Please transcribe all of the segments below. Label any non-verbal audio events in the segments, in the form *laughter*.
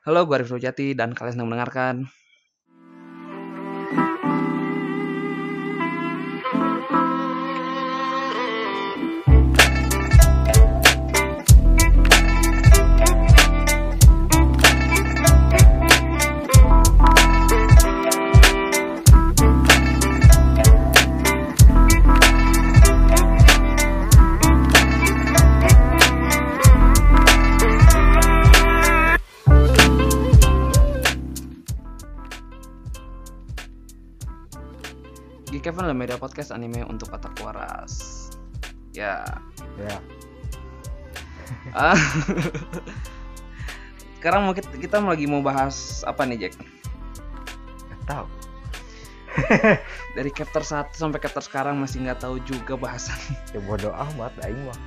Halo, gue Arif Rujati dan kalian sedang mendengarkan media podcast anime untuk otak waras. Ya, Ya, *laughs* ah. sekarang mau kita, kita lagi mau bahas apa nih Jack? nggak tahu. *laughs* Dari chapter 1 sampai chapter sekarang masih nggak tahu juga bahasan. Ya bodo amat aing mah.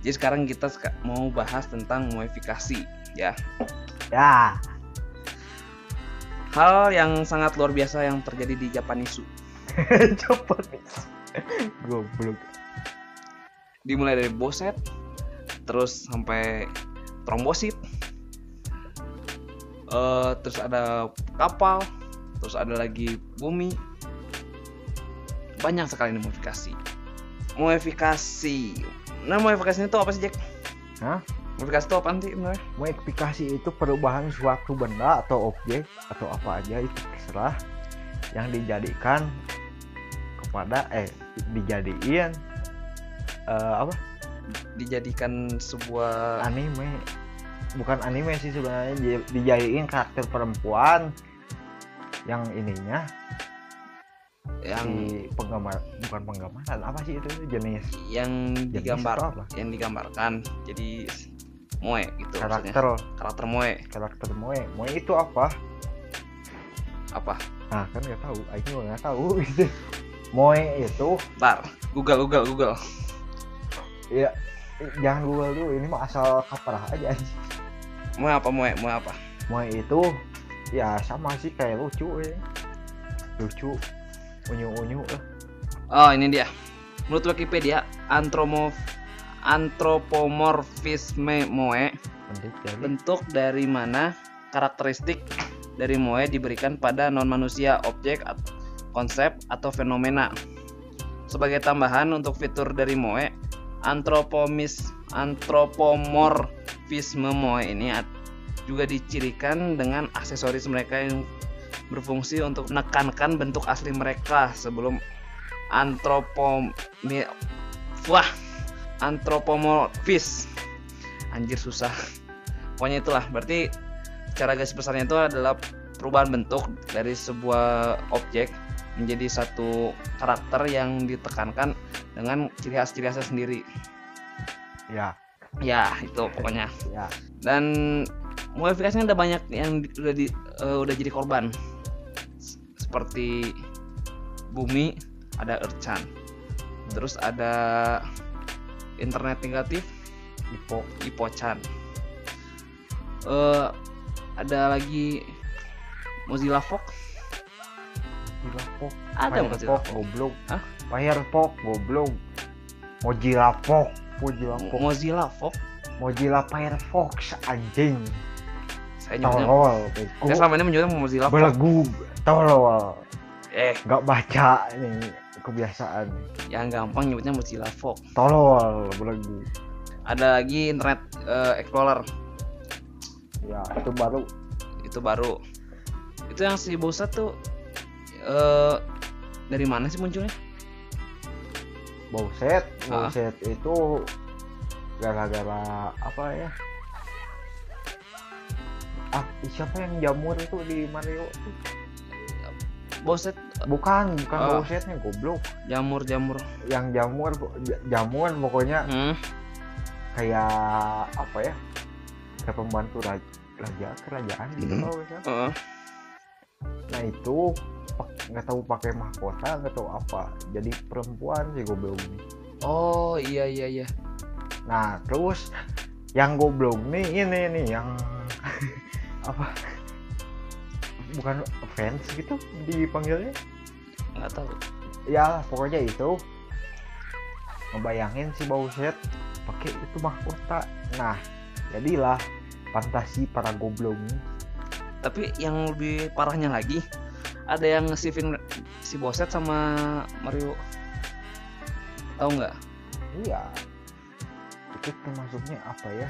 Jadi sekarang kita mau bahas tentang modifikasi, ya. Ya, Hal yang sangat luar biasa yang terjadi di Japanisu. *laughs* cepet. Goblok. Dimulai dari boset, terus sampai trombosit, eh terus ada kapal, terus ada lagi bumi. Banyak sekali modifikasi. Modifikasi. Nah, modifikasi itu apa sih, Jack? Hah? Modifikasi itu apa sih? Modifikasi itu perubahan suatu benda atau objek atau apa aja itu terserah yang dijadikan kepada eh dijadiin eh, apa? Dijadikan sebuah anime. Bukan anime sih sebenarnya di- dijadiin karakter perempuan yang ininya. Yang si penggambar bukan penggambaran apa sih itu jenis? Yang jenis digambar apa? yang digambarkan jadi moe gitu maksudnya. Karakter. Karakter moe. Karakter moe. Moe itu apa? Apa? Nah kan nggak tahu. Aing juga nggak tahu *laughs* gitu moe itu Ntar, Google, Google, Google. ya eh, jangan google dulu ini mah asal kaprah aja. Mau apa, mau mau apa? moe itu ya sama sih kayak lucu ya lucu unyu unyu eh. Oh, ini dia. Menurut Wikipedia, antromo antropomorfisme moe jadi bentuk dari mana karakteristik dari moe diberikan pada non manusia, objek, konsep atau fenomena. Sebagai tambahan untuk fitur dari moe, antropomis antropomorfisme moe ini juga dicirikan dengan aksesoris mereka yang berfungsi untuk menekankan bentuk asli mereka sebelum antropom wah antropomorfis anjir susah. Pokoknya itulah. Berarti cara garis besarnya itu adalah perubahan bentuk dari sebuah objek menjadi satu karakter yang ditekankan dengan ciri khas ciri khasnya sendiri. Ya. Ya itu pokoknya. Ya. Dan modifikasinya ada banyak yang udah di, eh, udah jadi korban. Seperti bumi ada Earth-chan. Terus ada internet negatif ipo Ipo-chan Eh, ada lagi Mozilla Fox gila pok. Ada Firefox Fox goblok. Hah? Firefox goblok. Mozilla Fox Mozilla Fox Mozilla Fox? Mozilla Firefox anjing. Saya tolol saya bego selama ini menyebutnya Mozilla Fox. Belegu tolol. Eh. Nggak baca ini kebiasaan. Yang gampang nyebutnya Mozilla Fox. Tolol belegu. Ada lagi Internet eh, Explorer. Ya itu baru. Itu baru. Itu yang si Bosa tuh eh dari mana sih munculnya bauset Ah. bauset itu gara-gara apa ya ah siapa yang jamur itu di Mario tuh? Boset bukan bukan Ah. bausetnya goblok jamur jamur yang jamur jamur pokoknya hmm. kayak apa ya kayak pembantu raja, raja kerajaan gitu Hmm. kalau misalnya. Heeh. nah itu nggak tahu pakai mahkota nggak tahu apa. Jadi perempuan sih goblok ini oh iya iya iya. Nah terus yang goblok nih ini nih yang *laughs* apa? Bukan fans gitu dipanggilnya? Nggak tahu. Ya pokoknya itu. Ngebayangin si Bowser pakai itu mahkota. Nah jadilah fantasi para goblok tapi yang lebih parahnya lagi ada yang ngesivin si Boset sama Mario. Tahu nggak? Iya. Itu termasuknya apa ya?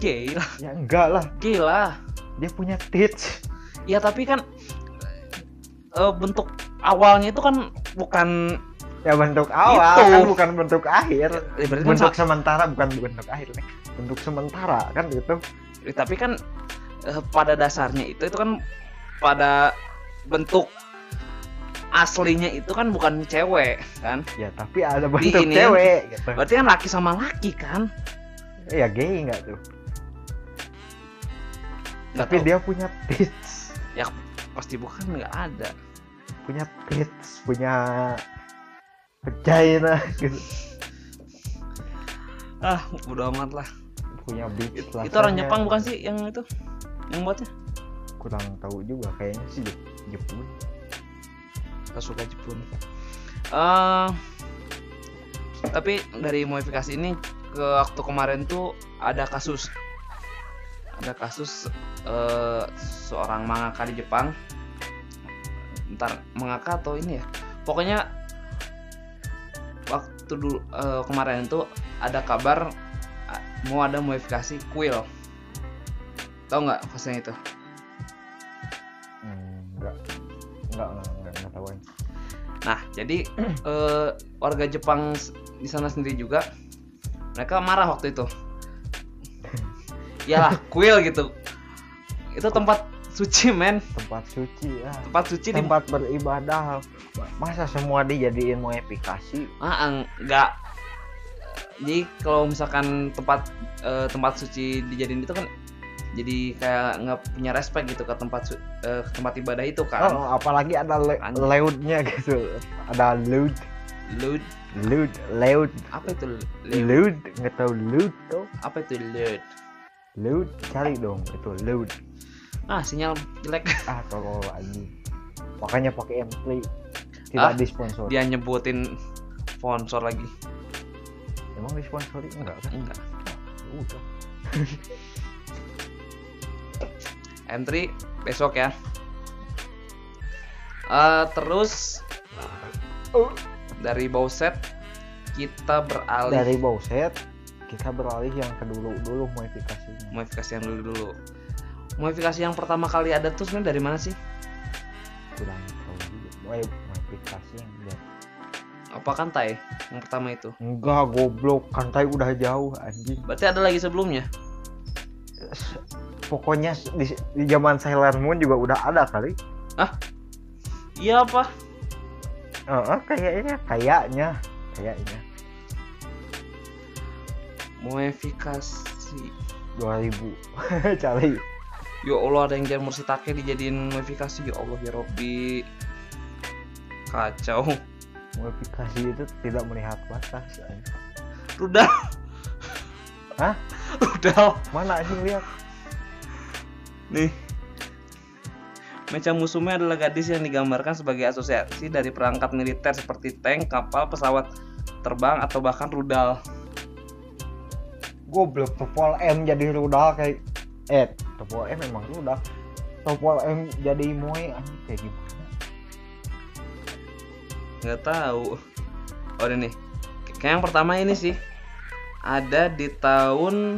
Gay lah. Ya enggak lah. Gay lah. Dia punya tits ya tapi kan eh, bentuk awalnya itu kan bukan ya bentuk awal Itu. kan bukan bentuk akhir. Ya, berarti kan bentuk sa- sementara bukan bentuk akhir nih. Bentuk sementara kan itu ya, tapi kan eh, pada dasarnya itu itu kan pada bentuk aslinya itu kan bukan cewek kan? Ya tapi ada bentuk ini- cewek gitu. Berarti kan laki sama laki kan? Ya gay nggak tuh? Nggak tapi tahu. dia punya tits. Pasti bukan nggak ada. Punya tits punya vagina *laughs* gitu. Ah udah amat lah. Punya bitch itu orang. Jepang bukan sih yang itu? Yang buatnya kurang tahu juga kayaknya sih Jep- Jepun. Gak suka Jepun. Eh, tapi dari modifikasi ini ke waktu kemarin tuh ada kasus ada kasus eh, seorang mangaka di Jepang. Ntar mangaka atau ini ya? Pokoknya waktu dulu eh, kemarin itu ada kabar mau ada modifikasi kuil. Tahu nggak kasusnya itu enggak enggak enggak, enggak tahu aja. Nah, jadi *clears throat* eh, warga Jepang di sana sendiri juga mereka marah waktu itu. *laughs* Yalah, kuil gitu. Itu tempat suci, men. tempat suci ya Tempat suci di tempat beribadah masa semua dijadiin modifikasi ah, enggak. Jadi kalau misalkan tempat eh, tempat suci dijadiin itu kan jadi kayak nggak punya respect gitu ke tempat eh, ke tempat ibadah itu kan. oh, apalagi ada le leudnya gitu ada leud Lud, leud leud apa itu? Leud nggak tahu leud tuh Apa itu lud? leud cari dong itu leud Ah, sinyal jelek. *laughs* ah tolol lagi makanya pakai M3 tidak Ah, disponsori Dia nyebutin sponsor lagi. emang disponsori enggak kan Enggak. udah *laughs* entry besok ya. Eh, terus Oh. dari Bowset kita beralih. Dari bowset kita beralih yang ke dulu dulu modifikasinya. Modifikasi yang dulu dulu. Modifikasi yang pertama kali ada tuh sebenarnya dari mana sih? Kurang tahu juga. Modifikasi yang dia. Apa kan Tai yang pertama itu? Enggak goblok. Kantai udah jauh anjing. Berarti ada lagi sebelumnya pokoknya di, di zaman Sailor Moon juga udah ada kali. Iya apa? Heeh, kayaknya kayaknya kayaknya. Modifikasi 2000 *laughs* cari. Ya Allah ada yang jamur take dijadiin modifikasi ya Allah ya Robbi kacau. Modifikasi itu tidak melihat batas rudal. Hah? rudal. Mana sih lihat Nih. Mecha Musume adalah gadis yang digambarkan sebagai asosiasi dari perangkat militer seperti tank, kapal, pesawat terbang, atau bahkan rudal. goblok topol M jadi rudal kayak eh topol M memang rudal topol M jadi moe kayak gimana Nggak tahu. Oh ini nih. Kayak yang pertama ini sih. Ada di tahun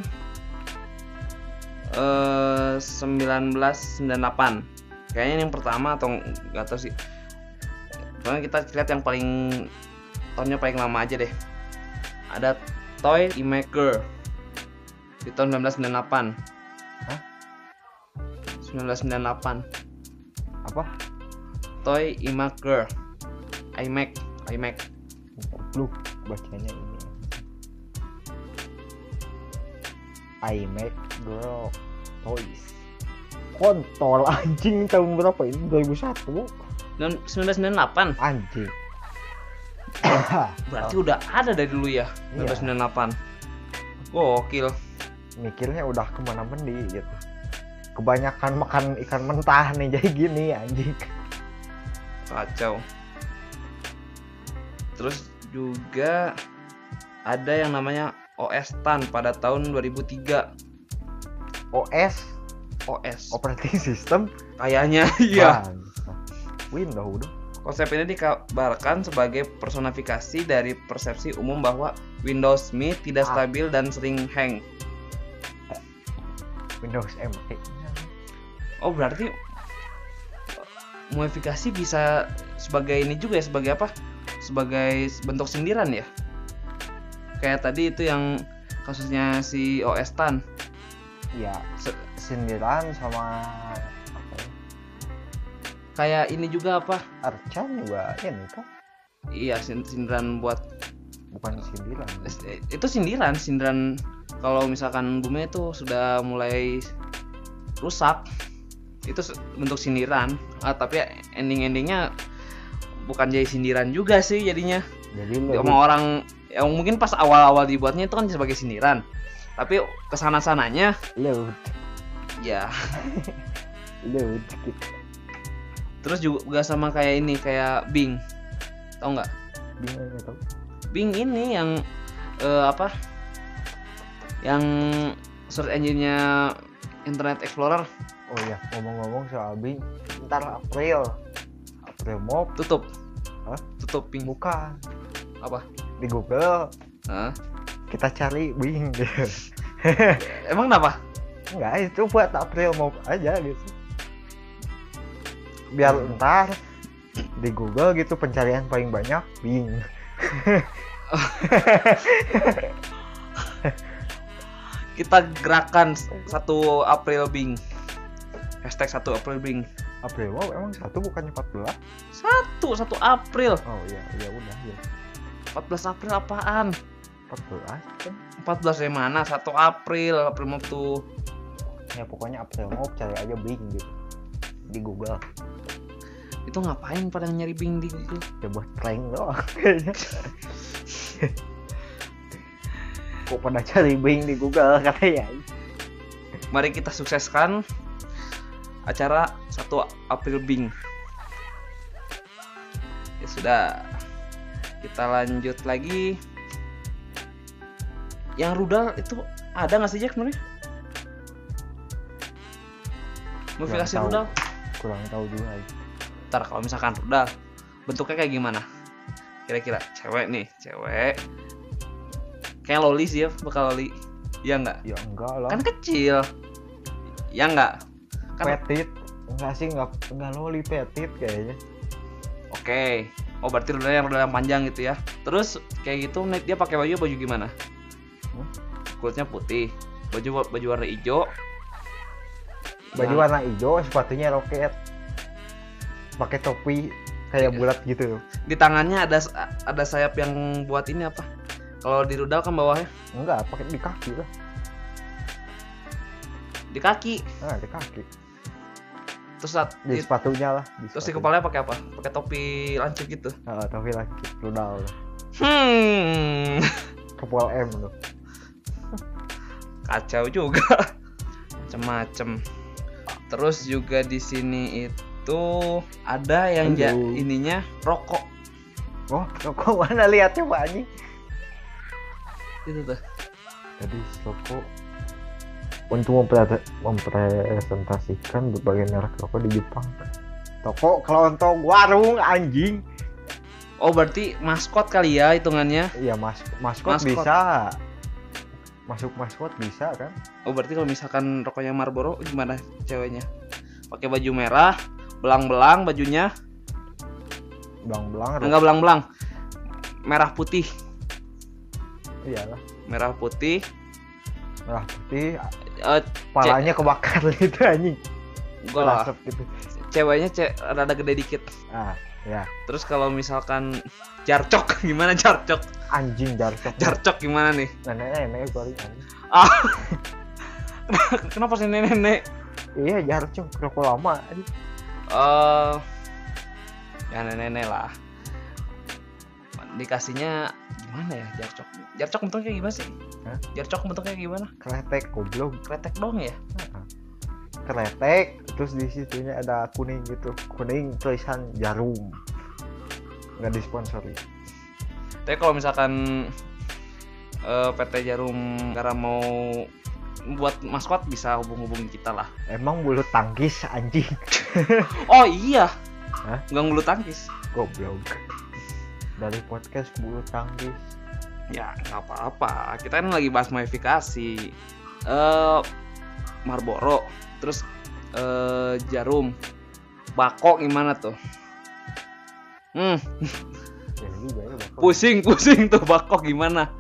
eh 1998. Kayaknya ini yang pertama atau nggak tahu sih. Soalnya kita lihat yang paling tahunnya paling lama aja deh. Ada Toy Imaker di tahun 1998. Hah? 1998. apa Toy Imaker. iMac, iMac. goblok bacanya ini I make girl toys kontol *laughs* anjing tahun berapa ini 2001 Dan 1998 anjing berarti udah ada dari dulu ya Iya. 1998. Gokil. mikirnya udah ke mana mendi gitu kebanyakan makan ikan mentah nih *laughs* jadi gini anjing Kacau. Terus juga ada yang namanya OS TAN pada tahun 2003. OS OS. operating system Kayaknya iya. Windows udah Konsep ini dikabarkan sebagai personifikasi dari persepsi umum bahwa Windows Me tidak Ah. stabil dan sering hang. Windows ME Oh, berarti modifikasi bisa sebagai ini juga ya sebagai apa? Sebagai bentuk sindiran ya. Kayak tadi itu yang kasusnya si OS TAN. Ya sindiran sama apa ya? kayak ini juga apa? Arcan juga ini kan Iya, sin- sindiran buat bukan sindiran itu sindiran, sindiran kalau misalkan bumi itu sudah mulai rusak itu bentuk sindiran. Ah, tapi ending-endingnya bukan jadi sindiran juga sih jadinya. jadi sama orang yang mungkin pas awal-awal dibuatnya itu kan sebagai sindiran tapi ke sana sananya load ya. *laughs* Load gitu terus juga sama kayak ini kayak Bing. Tau nggak? Bingung gitu Bing ini yang eh, apa? Yang search engine-nya Internet Explorer. Oh ya ngomong-ngomong soal Bing ntar April. April Mop tutup. Hah? tutup Bing. Bukan. Apa? Di Google. Hah? Kita cari Bing gitu *laughs* emang kenapa? Enggak itu buat April Mop aja gitu. Biar ntar di Google gitu pencarian paling banyak Bing *laughs* kita gerakan 1 April Bing hashtag 1 April Bing April Mop emang satu bukannya 14 satu satu April. Oh iya iya udah ya 14 April apaan 14 kan 14 dari mana? 1 April April mau tuh. Ya pokoknya April Mop cari aja Bing gitu. Di Google. Itu ngapain pada nyari Bing di Google? Ya buat prank doang kayaknya. Kok pada cari Bing di Google katanya. Mari kita sukseskan acara 1 April Bing. Ya sudah. Kita lanjut lagi yang rudal itu ada nggak sih Jack sebenarnya? Modifikasi tahu. rudal. Kurang tahu juga ntar kalau misalkan rudal bentuknya kayak gimana? Kira-kira cewek nih cewek. Kayak loli sih ya bakal loli. Ya nggak? Ya enggak lah. Kan kecil. Ya nggak? Kan petit. Enggak sih enggak enggak loli petit kayaknya. Oke. Oh berarti rudal yang rudal yang panjang gitu ya. Terus kayak gitu naik dia pakai baju baju gimana? Kulitnya putih. Baju baju warna hijau. Baju Yang- warna hijau sepatunya roket. Pakai topi kayak Iya. bulat gitu. Di tangannya ada ada sayap yang buat ini apa? Kalau di rudal kan bawahnya? Enggak pakai di kaki lah. Di kaki? Nah di kaki. Terus saat di di, sepatunya lah terus di sepatu. kepalanya pakai apa? Pakai topi lancip gitu? Ah, topi lagi rudal. Hmm. Kepala M tuh kacau juga *laughs* macem-macem terus juga di sini itu ada yang ja- ininya rokok oh kok *laughs* mana lihatnya pak anjing itu tuh Jadi Sloko untuk mempre- mempresentasikan berbagai merek rokok di Jepang. Toko kelontong warung anjing. oh berarti maskot kali ya hitungannya Iya mas maskot, Maskot. bisa. Masuk maskot bisa kan? oh berarti kalau misalkan rokoknya Marlboro gimana ceweknya pakai baju merah belang-belang bajunya Belang-belang. enggak belang-belang merah putih Iyalah. merah putih Merah putih, eh palanya kebakar *laughs* gitu anjing. gua lah gitu. ceweknya ce rada gede dikit Ah, ya. terus kalau misalkan jarcok *laughs* gimana jarcok Anjing jarcok. jarcok gimana nih Nenek-nenek paling anjing. ah *laughs* kenapa sih nenek-nenek Iya jarcok rokok lama. eh ya nenek-nenek lah dikasihnya gimana ya jarcok jarcok bentuknya gimana sih Hah? jarcok bentuknya gimana Kretek goblok. kretek dong ya kretek terus di situnya ada kuning gitu. Kuning tulisan jarum. Nggak disponsori. Tapi kalau misalkan eh, PT Jarum Negara mau buat maskot bisa hubung-hubungin kita lah. Emang bulu tangkis anjing? *laughs* Oh iya. Hah? nggak ngulu tangkis. Goblok. Dari podcast bulu tangkis. Ya nggak apa-apa. Kita kan lagi bahas modifikasi. Eh Marlboro terus eh jarum. Bako gimana tuh? Hmm. Ya ya pusing pusing tuh bako gimana?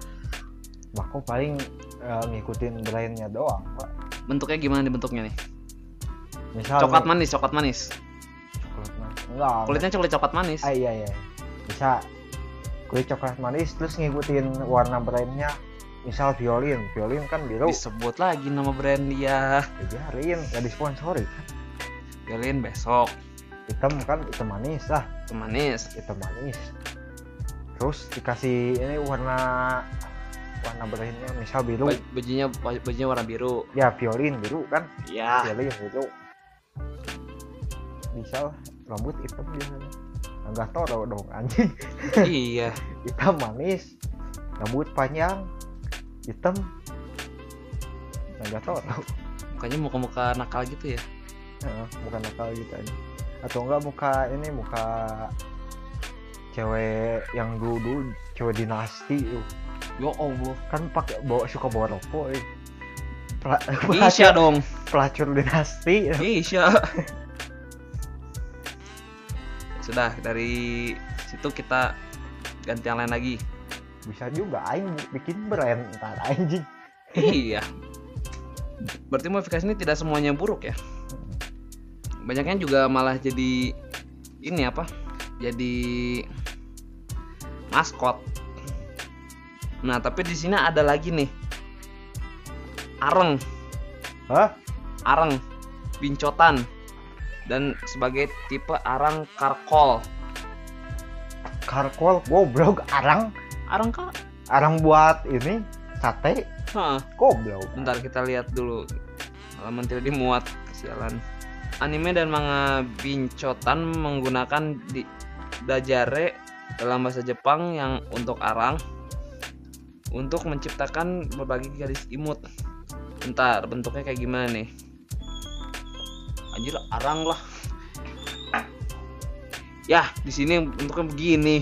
Bako paling eh, ngikutin brandnya doang pak. Bentuknya gimana nih bentuknya nih? Misal coklat nih- manis coklat manis. Coklat manis enggak. Kulitnya coklat coklat manis. Ah iya iya. Bisa kulit coklat manis terus ngikutin warna brandnya misal violin violin kan biru. Disebut lagi nama brand dia. Ya biarin gak disponsori kan. Kalian besok. Hitam kan hitam manis lah. Itu manis. Hitam manis. Terus dikasih ini warna warna brandnya misal biru. Baj- bajunya baj- bajunya warna biru. Ya violin biru kan. Ya. Violin biru. Bisa lah rambut hitam biasanya enggak tahu dong anjing. Iya. *laughs* Hitam manis rambut panjang hitam. Enggak tahu. Tau mukanya muka-muka nakal gitu ya? Heeh, bukan nakal gitu aja. Atau enggak muka ini muka cewek yang dulu dulu cewek dinasti tuh. Ya Allah. Kan pakai bawa suka bawa rokok eh. *laughs* Pela- Isya dong. pelacur dinasti. Isya. Sudah dari situ kita ganti yang lain lagi bisa juga aing bikin brand ntar anjing. Iya. Berarti modifikasi ini tidak semuanya buruk ya? Banyaknya juga malah jadi ini apa? Jadi maskot. Nah tapi di sini ada lagi nih. Areng. Hah? Areng. Bincotan. Dan sebagai tipe arang karkol. Karkol goblok arang arang kak arang buat ini sate. Hah, goblok. Bentar kita lihat dulu. Halaman tidak dimuat kesialan. Anime dan manga bincotan menggunakan di dajare dalam bahasa Jepang yang untuk arang. Untuk menciptakan berbagai garis imut. Bentar bentuknya kayak gimana nih? Anjir arang lah. Ya di sini bentuknya begini.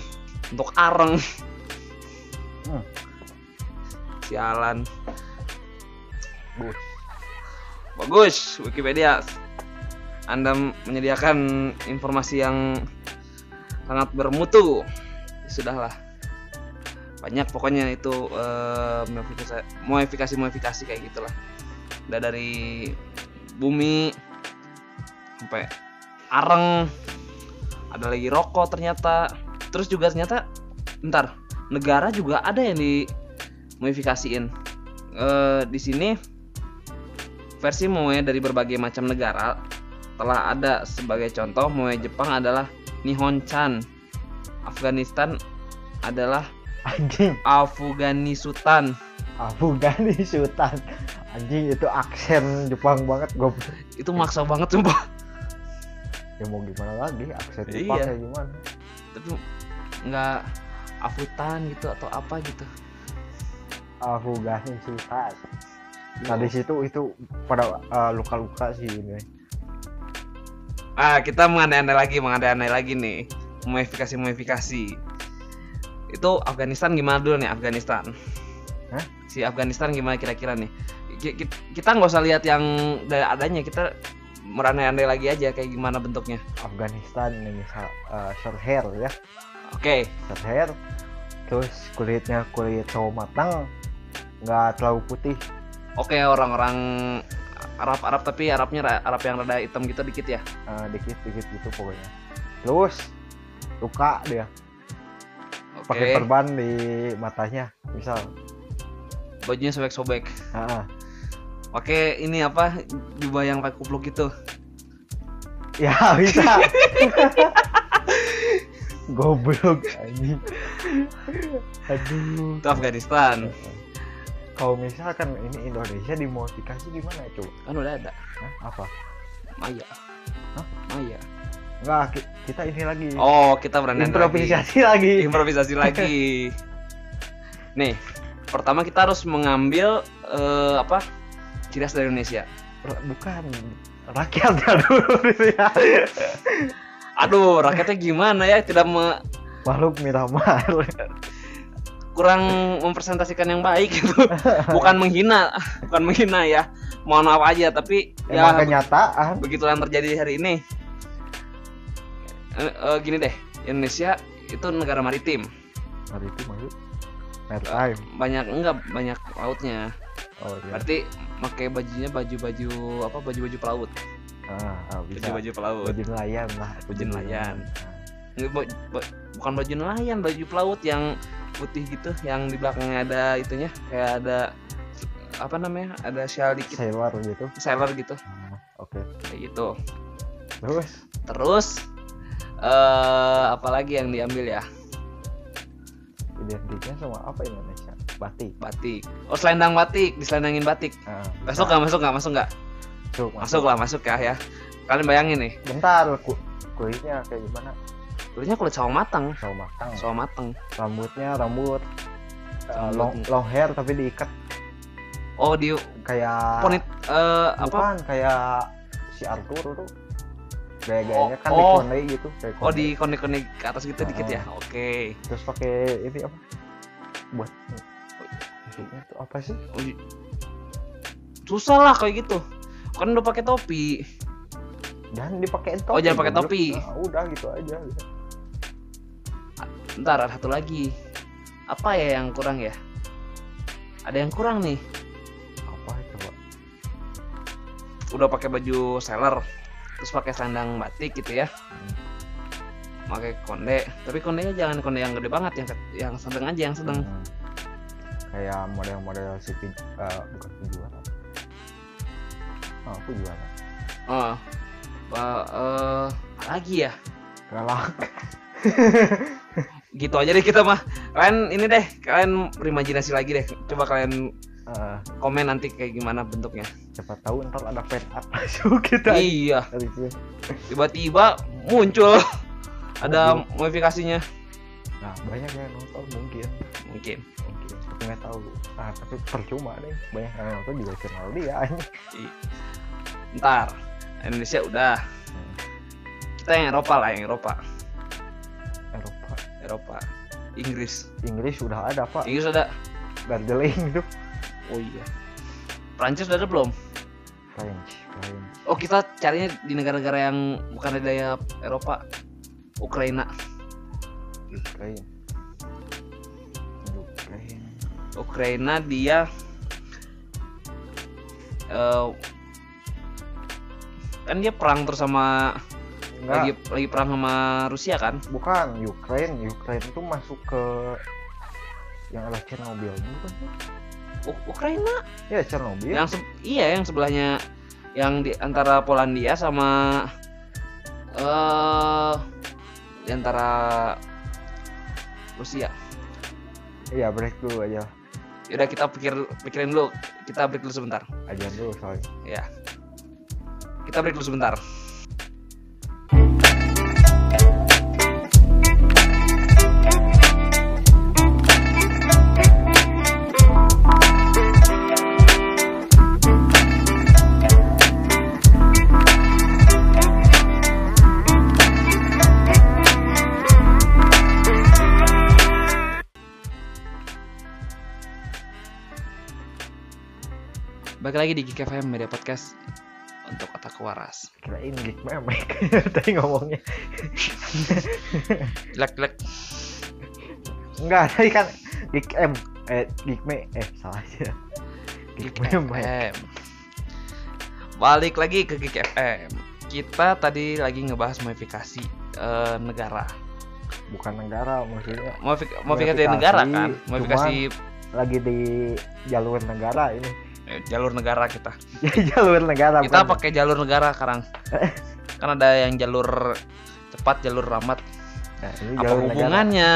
Untuk arang Hmm. sialan. Bus bagus Wikipedia. Anda menyediakan informasi yang sangat bermutu. Sudahlah. Banyak pokoknya itu eh, modifikasi modifikasi modifikasi kayak gitulah. Udah dari bumi sampai areng. Ada lagi rokok ternyata. Terus juga ternyata bentar negara juga ada yang dimodifikasiin. Eh, di sini versi moe dari berbagai macam negara telah ada sebagai contoh. Moe Jepang adalah Nihon-chan. Afghanistan adalah anjing. Afganisutan Afghani Sultan anjing itu aksen Jepang banget goblok. Itu maksa banget sumpah. Ya mau gimana lagi aksen Iya. Jepang kayak gimana? Tapi nggak afutan gitu atau apa gitu? Afghani Sultan nah di situ itu pada eh, luka-luka sih ini. Ah kita mengandai-andai lagi mengandai-andai lagi nih. Modifikasi modifikasi itu Afghanistan gimana dulu nih Afghanistan? Hah? si Afghanistan gimana kira-kira nih? Ki- ki- kita nggak usah lihat yang dari adanya kita merandai-andai lagi aja kayak gimana bentuknya. Afghanistan ini misal eh, short hair ya oke. Short hair terus kulitnya kulit sawo matang. Nggak terlalu putih. Oke orang-orang Arab Arab tapi Arabnya ra- Arab yang rada hitam gitu dikit ya? Eh, dikit-dikit gitu pokoknya. Terus luka dia. Oke. Pakai perban di matanya misal. Bajunya sobek-sobek. Ah, Oke, ini apa? Jubah yang pakai kupluk gitu. ya bisa *laughs* goblok anjing aduh Itu Afghanistan. kalau misalkan ini Indonesia dimodifikasi gimana coba Kan udah ada. Hah, apa Maya. Hah? Maya. Enggak, ki- kita ini lagi Oh, kita berani improvisasi lagi. Improvisasi lagi. *laughs* Nih, pertama kita harus mengambil eh, apa ciri khas dari Indonesia bukan rakyatnya *laughs* dulu ya aduh rakyatnya gimana ya? Tidak me- makhluk Miramar kurang mempresentasikan yang baik gitu. Bukan menghina bukan menghina ya. Mohon maaf aja tapi emang ya kenyataan. begitu yang terjadi hari ini. Eh, eh, gini deh Indonesia itu negara maritim. Hari itu maksud? Maritime. Banyak enggak banyak lautnya. Oh iya. Berarti pakai bajunya baju-baju apa baju-baju pelaut ah, ah, bisa. Baju-baju pelaut. Baju nelayan lah Baju nelayan. Bukan baju nelayan baju pelaut yang putih gitu yang di belakangnya ada itunya kayak ada apa namanya ada shawl dikit. Sailor gitu. Sailor gitu. Ah, oke. Kayak gitu. Terus? Terus eh apalagi yang diambil ya? Identiknya sama apa Indonesia? Batik. Batik. Oh selendang batik diselendangin batik. Ah, masuk nggak? Masuk nggak? Masuk nggak masuk, masuk. Lah masuk ya ya. Kalian bayangin nih. Bentar ku kulitnya kayak gimana? Kulitnya kulit sawo matang. Sawo matang. Sawo matang. Rambutnya rambut uh, long, long hair tapi diikat. Oh di kayak ponit eh, apa? Bukan kayak si Arthur tuh. Gaya-gayanya kan Oh, di oh. konde gitu kayak oh di konek-konek ke atas gitu dikit ya? Oh. oke. Terus pakai ini apa? Buat maksudnya tuh apa sih? Oh, susah lah kayak gitu kan udah pakai topi. Jangan dipakein topi Oh, jangan pakai topi. Nah, udah gitu aja. Gitu. ntar ada satu lagi. Apa ya yang kurang ya? Ada yang kurang nih. Apa coba udah pakai baju sailor terus pakai selendang batik gitu ya. Pakai konde. Tapi kondenya jangan konde yang gede banget yang yang sedang aja yang sedang. Hmm. kayak model-model si pin, eh, bukan penjuara oh aku juara. Oh apa eh, apa lagi ya? Galak *laughs* gitu aja deh kita mah. Kalian ini deh kalian berimajinasi lagi deh. Coba kalian Eh, komen nanti kayak gimana bentuknya. Siapa tahu ntar ada fan art *laughs* masuk kita. Iya. Tiba-tiba muncul. Ada modifikasinya. Nah banyak yang nonton mungkin. Mungkin. Mungkin nggak tahu. Nah tapi percuma deh. Banyak yang nonton juga channel dia ntar Indonesia udah. Kita yang Eropa lah yang Eropa. Eropa. Eropa. Inggris. Inggris sudah ada pak. Inggris ada. Gardeling itu. Oh iya. Prancis udah ada belum? French French. Oh kita carinya di negara-negara yang bukan dari Eropa. Ukraina. Ukraine Ukraina dia eh, kan dia perang terus sama enggak. lagi lagi perang sama Rusia kan? Bukan Ukraine. Ukraine itu masuk ke yang ada Chernobyl bukan sih? U- Ukraina? Ya Chernobyl. Yang se- iya yang sebelahnya yang di antara Polandia sama eh di antara Rusia. Iya break dulu aja Yaudah kita pikir pikirin dulu. Kita break dulu sebentar. Aja dulu soalnya ya kita break dulu sebentar Balik lagi di Geek FM Media Podcast untuk otak waras. kirain geek memek *laughs* tadi ngomongnya *laughs* Jelek-jelek. enggak tadi kan geek M eh geek me eh salah aja geek Geek FM. Balik lagi ke Geek FM. Kita tadi lagi ngebahas modifikasi eh, negara. bukan negara maksudnya Modifik modifikasi negara kan? Modifikasi, lagi di jalur negara ini jalur negara kita. *laughs* jalur negara Kita bukan- pakai jalur negara sekarang. *laughs* kan ada yang jalur cepat, jalur lambat. nah, ini Apa jalur hubungannya?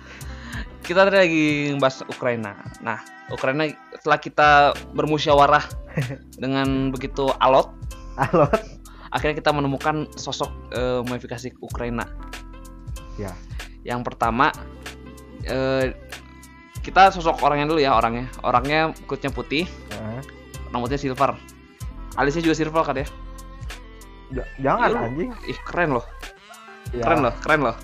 *laughs* kita tadi lagi ngebahas Ukraina. Nah, Ukraina setelah kita bermusyawarah dengan begitu alot, alot akhirnya kita menemukan sosok eh, modifikasi Ukraina. Ya. Yang pertama eh, kita sosok orangnya dulu ya orangnya. Orangnya kulitnya putih Heeh. rambutnya silver. Alisnya juga silver kan ya? Ja- jangan Iya, lu- anjing. Ih keren loh. Ya, keren loh keren loh.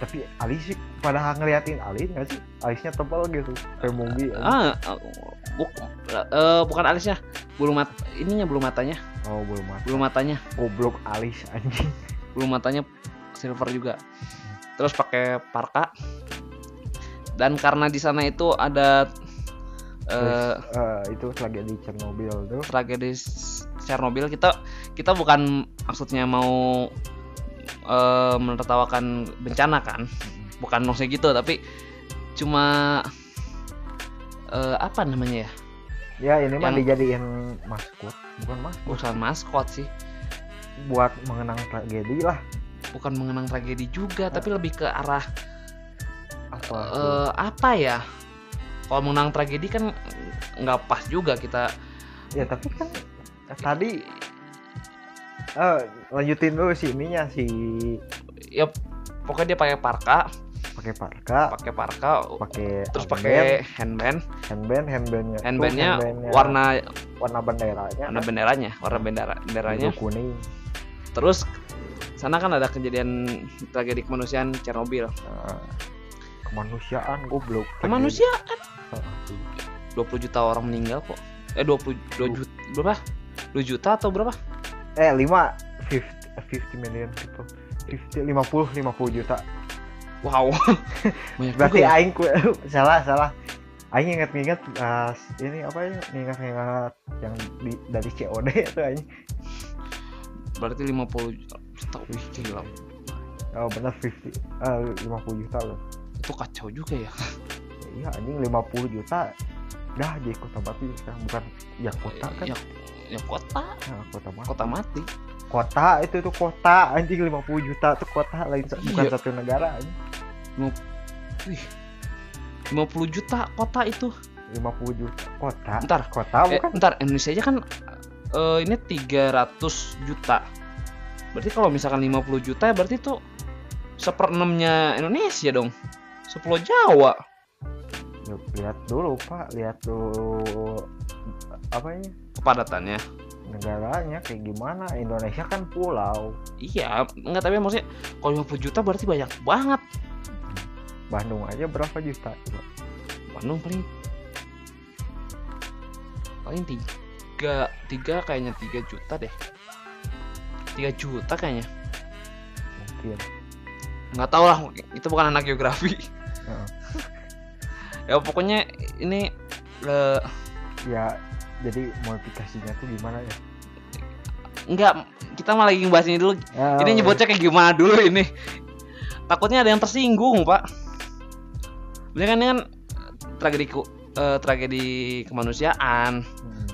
Tapi alis sih pada ngeliatin alis nggak sih? Alisnya tebal gitu kayak anjing. ah buk- eh, bukan alisnya bulu mat ininya bulu matanya. Oh belum mati bulu matanya. Goblok alis anjing. Bulu matanya silver juga. Terus pakai parka dan karena di sana itu ada eh, Terus, eh, itu lagi di Chernobyl tuh. tragedi Chernobyl. Kita kita bukan maksudnya mau eh, menertawakan bencana kan. Bukan maksudnya gitu tapi cuma eh, apa namanya ya? Ya ini mah Yang- dijadiin maskot. Bukan maskot. Bukan maskot sih. Buat mengenang tragedi lah. Bukan mengenang tragedi juga tapi lebih ke arah apa eh, apa ya? Kalau mengenang tragedi kan nggak pas juga kita. Ya tapi kan tadi eh lanjutin dulu si ininya si ya pokoknya dia pakai parka. Pakai parka. Pakai parka pakai terus pakai handband. Handband handbandnya handbandnya handbandnya. warna warna benderanya. warna benderanya warna bendera benderanya. Kuning. Terus sana kan ada kejadian tragedi kemanusiaan Chernobyl. Nah, kemanusiaan goblok. Kemanusiaan? Heeh. 20 juta orang meninggal kok. Eh 20 2 juta berapa? 2 juta atau berapa? Eh 5 50 50 million people 50 50 50 juta. Wow. *laughs* Banyak juga berarti ya? aing ku *laughs* salah salah. Aing inget-inget uh, ini apa ya? Ingat-ingat yang di, dari COD *laughs* itu aing. Berarti 50 juta wih gila. Oh benar 50 eh 50 juta loh itu kacau juga ya. Iya anjing 50 juta. Dah jadi kota mati. Sekarang bukan ya kota kan? Ya, ya kota. Nah, kota mati. Kota mati. Kota itu tuh kota anjing 50 juta. Tuh kota lain sa- bukan Iya. satu negara anjing. Wih. 50 juta kota itu. 50 juta. Kota? Ntar, kota eh, bukan? ntar Indonesia aja kan eh, ini 300 juta. Berarti kalau misalkan 50 juta berarti tuh seperenamnya Indonesia dong 10 Jawa. Yuk, lihat dulu pak. Lihat dulu apa ini? Kepadatannya. Negaranya kayak gimana? Indonesia kan pulau. Iya enggak tapi maksudnya kalau 50 juta berarti banyak banget. Bandung aja berapa juta? Coba? Bandung paling paling tiga tiga kayaknya tiga juta deh. Tiga juta kayaknya. Mungkin. Nggak tahu lah itu bukan anak geografi Heeh. ya pokoknya ini eh, ya jadi modifikasinya tuh gimana ya? Nggak kita malah lagi ngebahas ini dulu. Ya, ini nyebutnya kayak gimana dulu ini? Takutnya ada yang tersinggung pak. Ini kan ini kan tragedi eh, tragedi kemanusiaan. Hmm,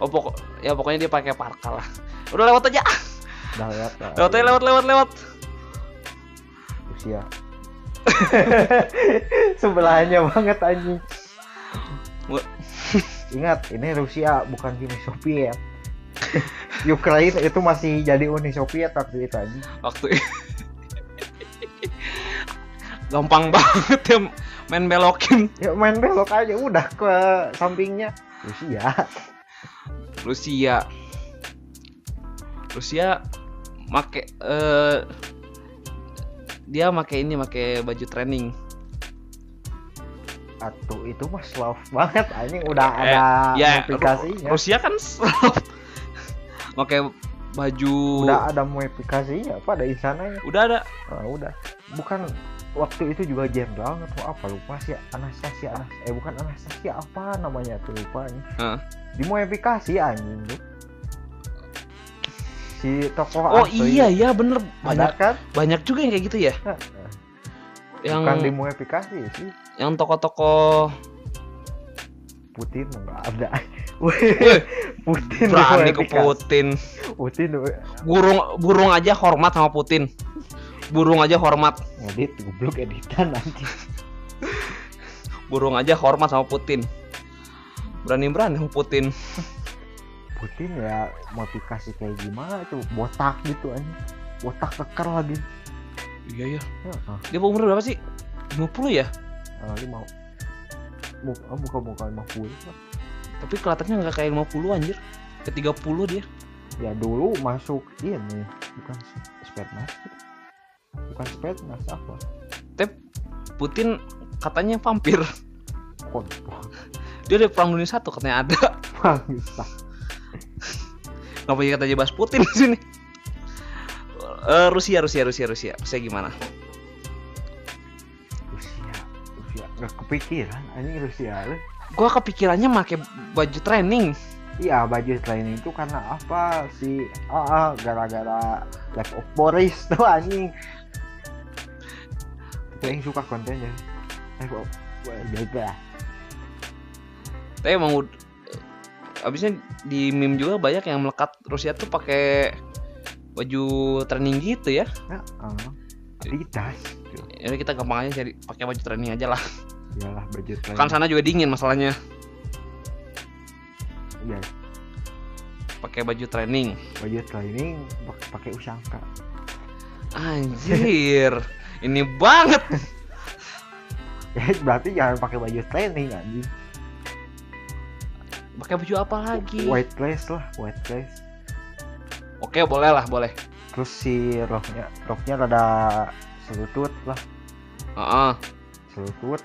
oh pokok ya pokoknya dia pakai parka lah. Udah lewat aja. Udah lah. lewat aja lewat lewat lewat. Rusia *laughs* sebelahnya banget anjing. Ingat ini Rusia bukan Uni Soviet. *laughs* Ukraina itu masih jadi Uni Soviet waktu itu anjing. Waktu *laughs* gampang banget ya main belokin. Ya main belok aja udah ke sampingnya. Rusia. Rusia. Rusia make eh dia make ini make baju training. Atuh itu mah Slav banget anjing. Udah Eh, ada ya aplikasinya Ru- Rusia kan make *laughs* baju udah ada modifikasinya apa ada insananya? Udah ada. Nah, udah. Bukan waktu itu juga jenderal atau apa lupa sih Anastasia Anas eh bukan Anastasia apa namanya tuh lupa nih. Heeh. dimodifikasi anjing tuh si tokoh oh asli iya iya bener. Ada banyak kan? banyak juga yang kayak gitu ya? Nah, yang bukan dimodifikasi sih. Yang toko-toko Putin nggak ada. *laughs* Putin berani ke. Putin. Putin burung burung aja hormat sama Putin. Burung aja hormat. Ngedit goblok editan anjing burung aja hormat sama Putin. Berani berani sama Putin Putin ya modifikasi kayak gimana tuh botak gitu anjing. Botak keker lagi. Iya iya. Heeh. dia umur berapa sih? 50 ya? Eh, lima buka buka lima puluh. Tapi kelihatannya nggak kayak 50 anjir. Ke 30 dia. Ya dulu masuk ini bukan Spetsnaz bukan Spetsnaz apa? Putin katanya vampir. Kon dia dari perang dunia satu katanya ada. Bangsa Ngapa kita aja bahas Putin di sini? Eh, Rusia, Rusia, Rusia, Rusia. Rusia gimana? Rusia Rusia nggak kepikiran ini Rusia Gua kepikirannya make baju training. Iya baju training itu karena apa sih? Ah, ah, gara-gara Life of Boris tuh anjing. Yang suka kontennya. Life of Boris. Tapi emang abisnya di meme juga banyak yang melekat Rusia tuh pakai baju training gitu ya. Ah, Adidas. Gitu. Jadi kita gampang aja cari pakai baju training aja lah. Iyalah baju training. Kan sana juga dingin masalahnya. Iya, Pakai baju training. baju training pak- pakai usangka. Anjir. Ini banget. Ya *laughs* berarti jangan pakai baju training anjing. Pakai baju apa lagi? White lace lah, white lace. Oke, boleh lah, boleh. Terus si roknya, roknya rada selutut lah, Heeh. selutut.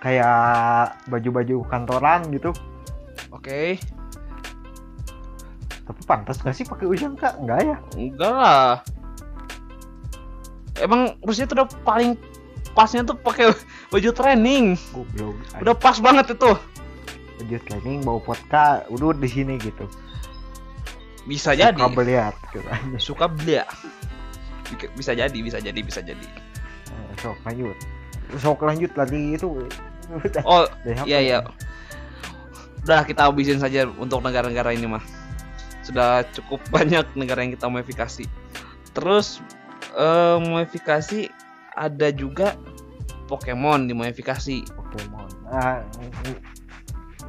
Kayak baju-baju kantoran gitu. Oke. Tapi pantas gak sih pakai usangka? Enggak ya? Enggak lah. Emang Rusia tuh udah paling pasnya tuh pakai *laughs* baju training. Goblok. Udah pas banget itu. Baju training bawa vodka udah di sini gitu. Bisa jadi. Suka beliat gitu. Suka belia. Bisa jadi, bisa jadi, bisa jadi. Eh, Sok lanjut. Sok lanjut lagi itu. *laughs* Oh, iya ya? iya. Udah kita habisin saja untuk negara-negara ini mah. Sudah cukup *laughs* banyak negara yang kita modifikasi. Terus eh, modifikasi ada juga Pokemon dimodifikasi. Pokemon. Ah,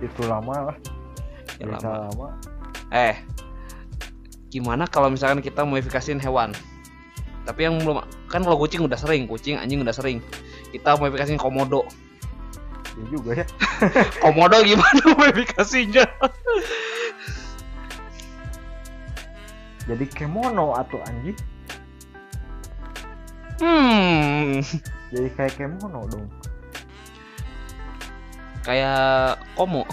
itu lama lah. Ya lama. lama. Eh, gimana kalau misalkan kita modifikasiin hewan? Tapi yang belum kan kalau kucing udah sering, kucing anjing udah sering. Kita modifikasiin komodo. Ya juga ya. *laughs* Komodo gimana *laughs* modifikasinya? Jadi kemono atau anjing. Hmm, Jadi kayak kemono dong. Kayak komo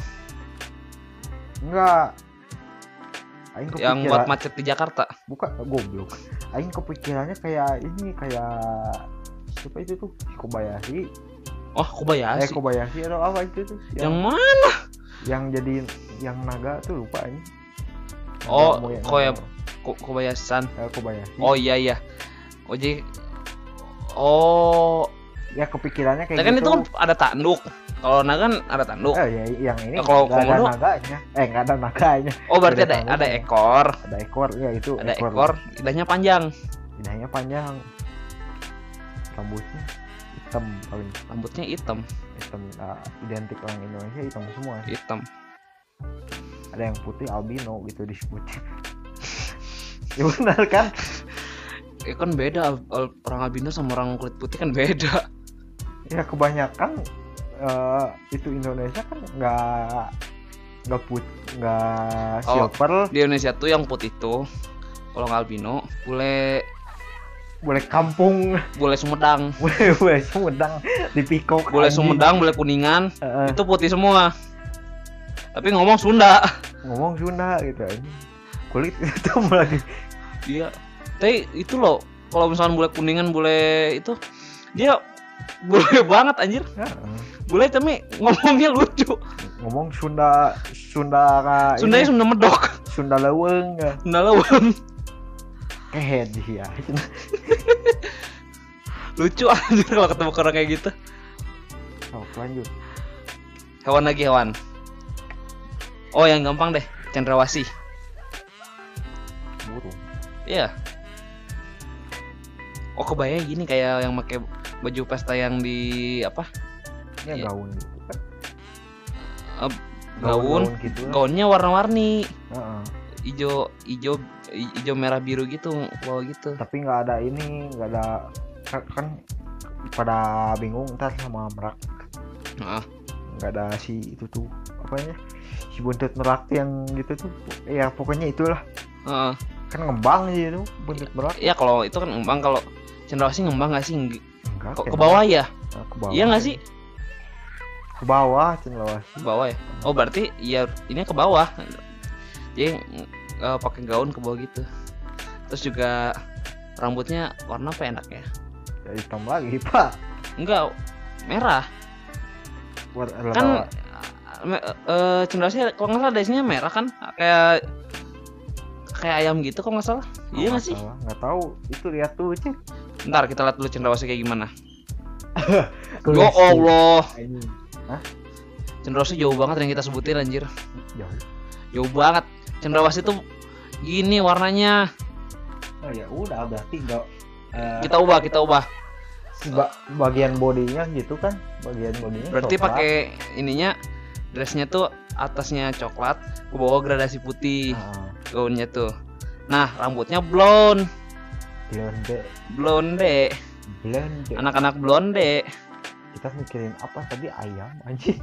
Enggak. Aing yang kepikiran, buat macet di Jakarta. buka goblok. Aing kepikirannya kayak ini kayak siapa itu tuh Kobayashi Oh, eh Kobayashi. Kobayashi atau apa itu tuh Yang yang mana? yang jadi yang naga tuh lupa ini Oh, Koya- Ko- Kobayashi-san. eh, Kobayashi Oh iya iya. Oh jadi Oh, ya kepikirannya kayak tapi kan gitu itu kan ada tanduk. Kalau naga kan ada tanduk. eh, ya, yang ini Ya, kalau nggak ada komodo- naganya eh nggak ada naganya Oh, berarti ada ada ada tanduknya. ekor. ada ekor ya itu Ada ekor, lidahnya panjang. lidahnya panjang rambutnya hitam paling Rambutnya hitam, hitam nah, identik orang Indonesia hitam semua hitam. ada yang putih albino gitu disebut *laughs* ya benar kan Ya kan beda orang albino sama orang kulit putih kan beda. Ya kebanyakan eh, itu Indonesia kan nggak nggak put nggak Oh. silver Di Indonesia tuh yang putih itu kalau nggak albino, bule boleh kampung bule Sumedang, *laughs* boleh boleh Sumedang di pikok bule anjing. Sumedang, bule Kuningan, Heeh, itu putih semua. Tapi ngomong Sunda. ngomong Sunda gitu anjing. kulit *laughs* hitam lagi Iya. Tapi itu loh, kalau misalkan bule Kuningan, bule itu dia bule banget anjir. Heeh. Bule tapi ngomongnya lucu. ngomong Sunda Sunda ka- Sundanya ini, Sunda medok. Sunda leweng ya Sunda lawang. kehead sih ya Lucu anjir kalau ketemu orang kayak gitu. oh, lanjut Hewan lagi hewan. Oh, yang gampang deh, cendrawasih. burung Iya. Oh, kebayang gini kayak yang pakai baju pesta yang di apa? ya Iya. gaun gitu kan Eh, gaun. gitu lah. Gaunnya warna-warni. Heeh. Ijo, ijo, i- ijo merah biru gitu, wow gitu. tapi nggak ada ini nggak ada kan, kan pada bingung ntar sama merak Heeh. nggak ada si itu tuh apa ya si buntut merak yang gitu tuh ya pokoknya itulah Heeh. kan ngembang sih itu buntut merak ya kalau itu kan ngembang kalau cendrawasih ngembang nggak sih enggak kok ke bawah ya? Nah, ke bawah iya nggak sih. ke bawah cenderawasih ke bawah ya? Oh berarti ya ini ke bawah. Jadi eh, pakai gaun ke bawah gitu. Terus juga rambutnya warna apa enak ya? Ya hitam lagi *laughs* pak. Enggak merah. Warna kan eh cendrawasih kalau nggak salah dasinya merah kan? Kayak kayak ayam gitu kok nggak salah. Iya nggak sih? Nggak tahu itu lihat tuh cek ntar kita lihat dulu cendrawasih kayak gimana. *laughs* Ya si- Allah. Cendrawasih jauh banget yang kita sebutin anjir. Jauh. Jauh banget. Cendrawasih tuh gini warnanya. Oh ya udah berarti nggak eh, kita ubah kita ubah. si ba- bagian bodinya gitu kan? Bagian bodinya berarti pakai ininya dressnya tuh atasnya coklat ke bawah gradasi putih. Ah, gaunnya tuh. Nah rambutnya blonde blonde. Blonde. Blonde. Anak-anak blonde. Kita mikirin apa? Tadi ayam anjing.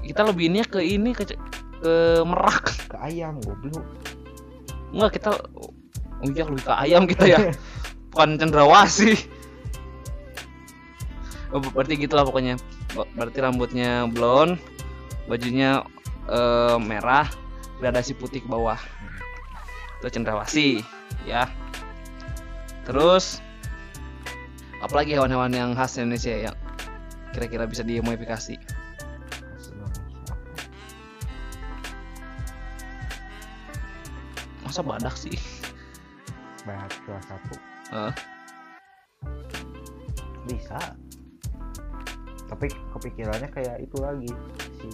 Kita lebih ini ke ini ke ke merak. Ke ayam goblok. Enggak kita oh iya lebih ke ayam kita ya. *laughs* Bukan cendrawasih oh, berarti gitulah pokoknya. Ber- berarti rambutnya blonde bajunya eh, merah gradasi putih ke bawah. Itu cendrawasih ya terus apalagi hewan-hewan yang khas Indonesia yang kira-kira bisa dimodifikasi? Masa badak sih? Banyak salah satu. Hah? bisa. Tapi kepikirannya kayak itu lagi si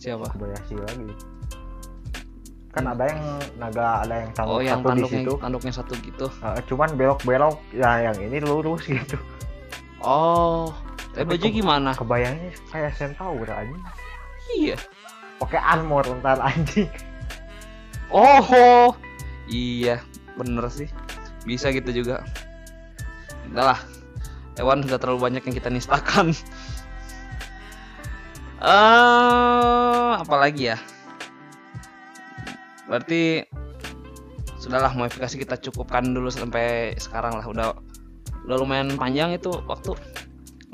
siapa? Kobayashi lagi kan Hmm. ada yang naga ada yang tanduk oh yang satu di tanduknya situ tanduknya satu gitu Eh, cuman belok-belok ya yang ini lurus *laughs* gitu oh Tapi baju ke- gimana kebayangnya kayak centaur anjing iya pakai armor ntar anjing Oh, iya, bener sih. Bisa gitu juga. Udah lah, hewan sudah terlalu banyak yang kita nistakan. *laughs* Eh, apalagi ya? Berarti sudahlah modifikasi kita cukupkan dulu sampai sekarang lah. Udah udah lumayan panjang itu waktu.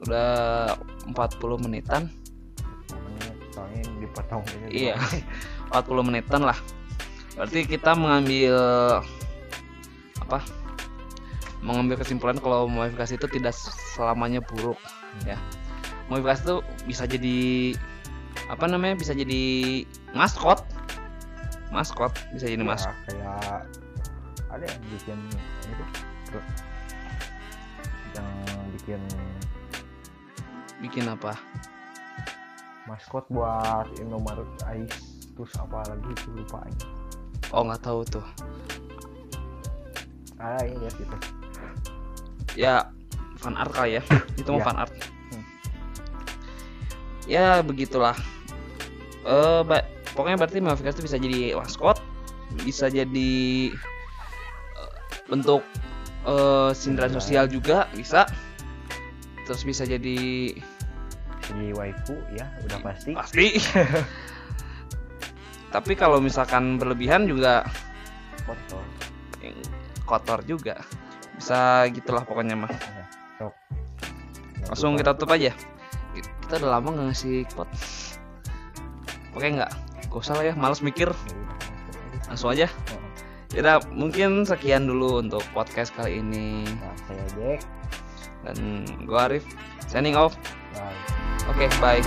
Udah 40 menitan. soalnya dipotong Iya. *laughs* 40 menitan lah. Berarti kita mengambil apa? Mengambil kesimpulan kalau modifikasi itu tidak selamanya buruk, ya. Modifikasi itu bisa jadi apa namanya? Bisa jadi maskot. Maskot bisa jadi Ya, maskot. kayak ada yang bikin itu yang bikin Bikin apa? maskot buat Indomaret Ice terus apa lagi itu lupa aja Oh, nggak tahu tuh. ah ini lihat gitu Ya fan art kali ya. *laughs* Itu mau Iya. fan art. Hmm. Ya begitulah. Eh, ba- pokoknya berarti modifikasi itu bisa jadi maskot, bisa jadi eh, bentuk eh sindiran sosial juga bisa. Terus bisa jadi si waifu ya udah pasti pasti. *laughs* Tapi kalau misalkan berlebihan juga kotor kotor juga. Bisa gitulah pokoknya mah. sok Langsung kita tutup aja. Kita udah lama nggak ngasih quote. Oke nggak? Gak usah lah ya, males mikir. Langsung aja. Ya mungkin sekian dulu untuk podcast kali ini. nah, saya Jack Dan gua Arif, signing off. bye Oke, bye.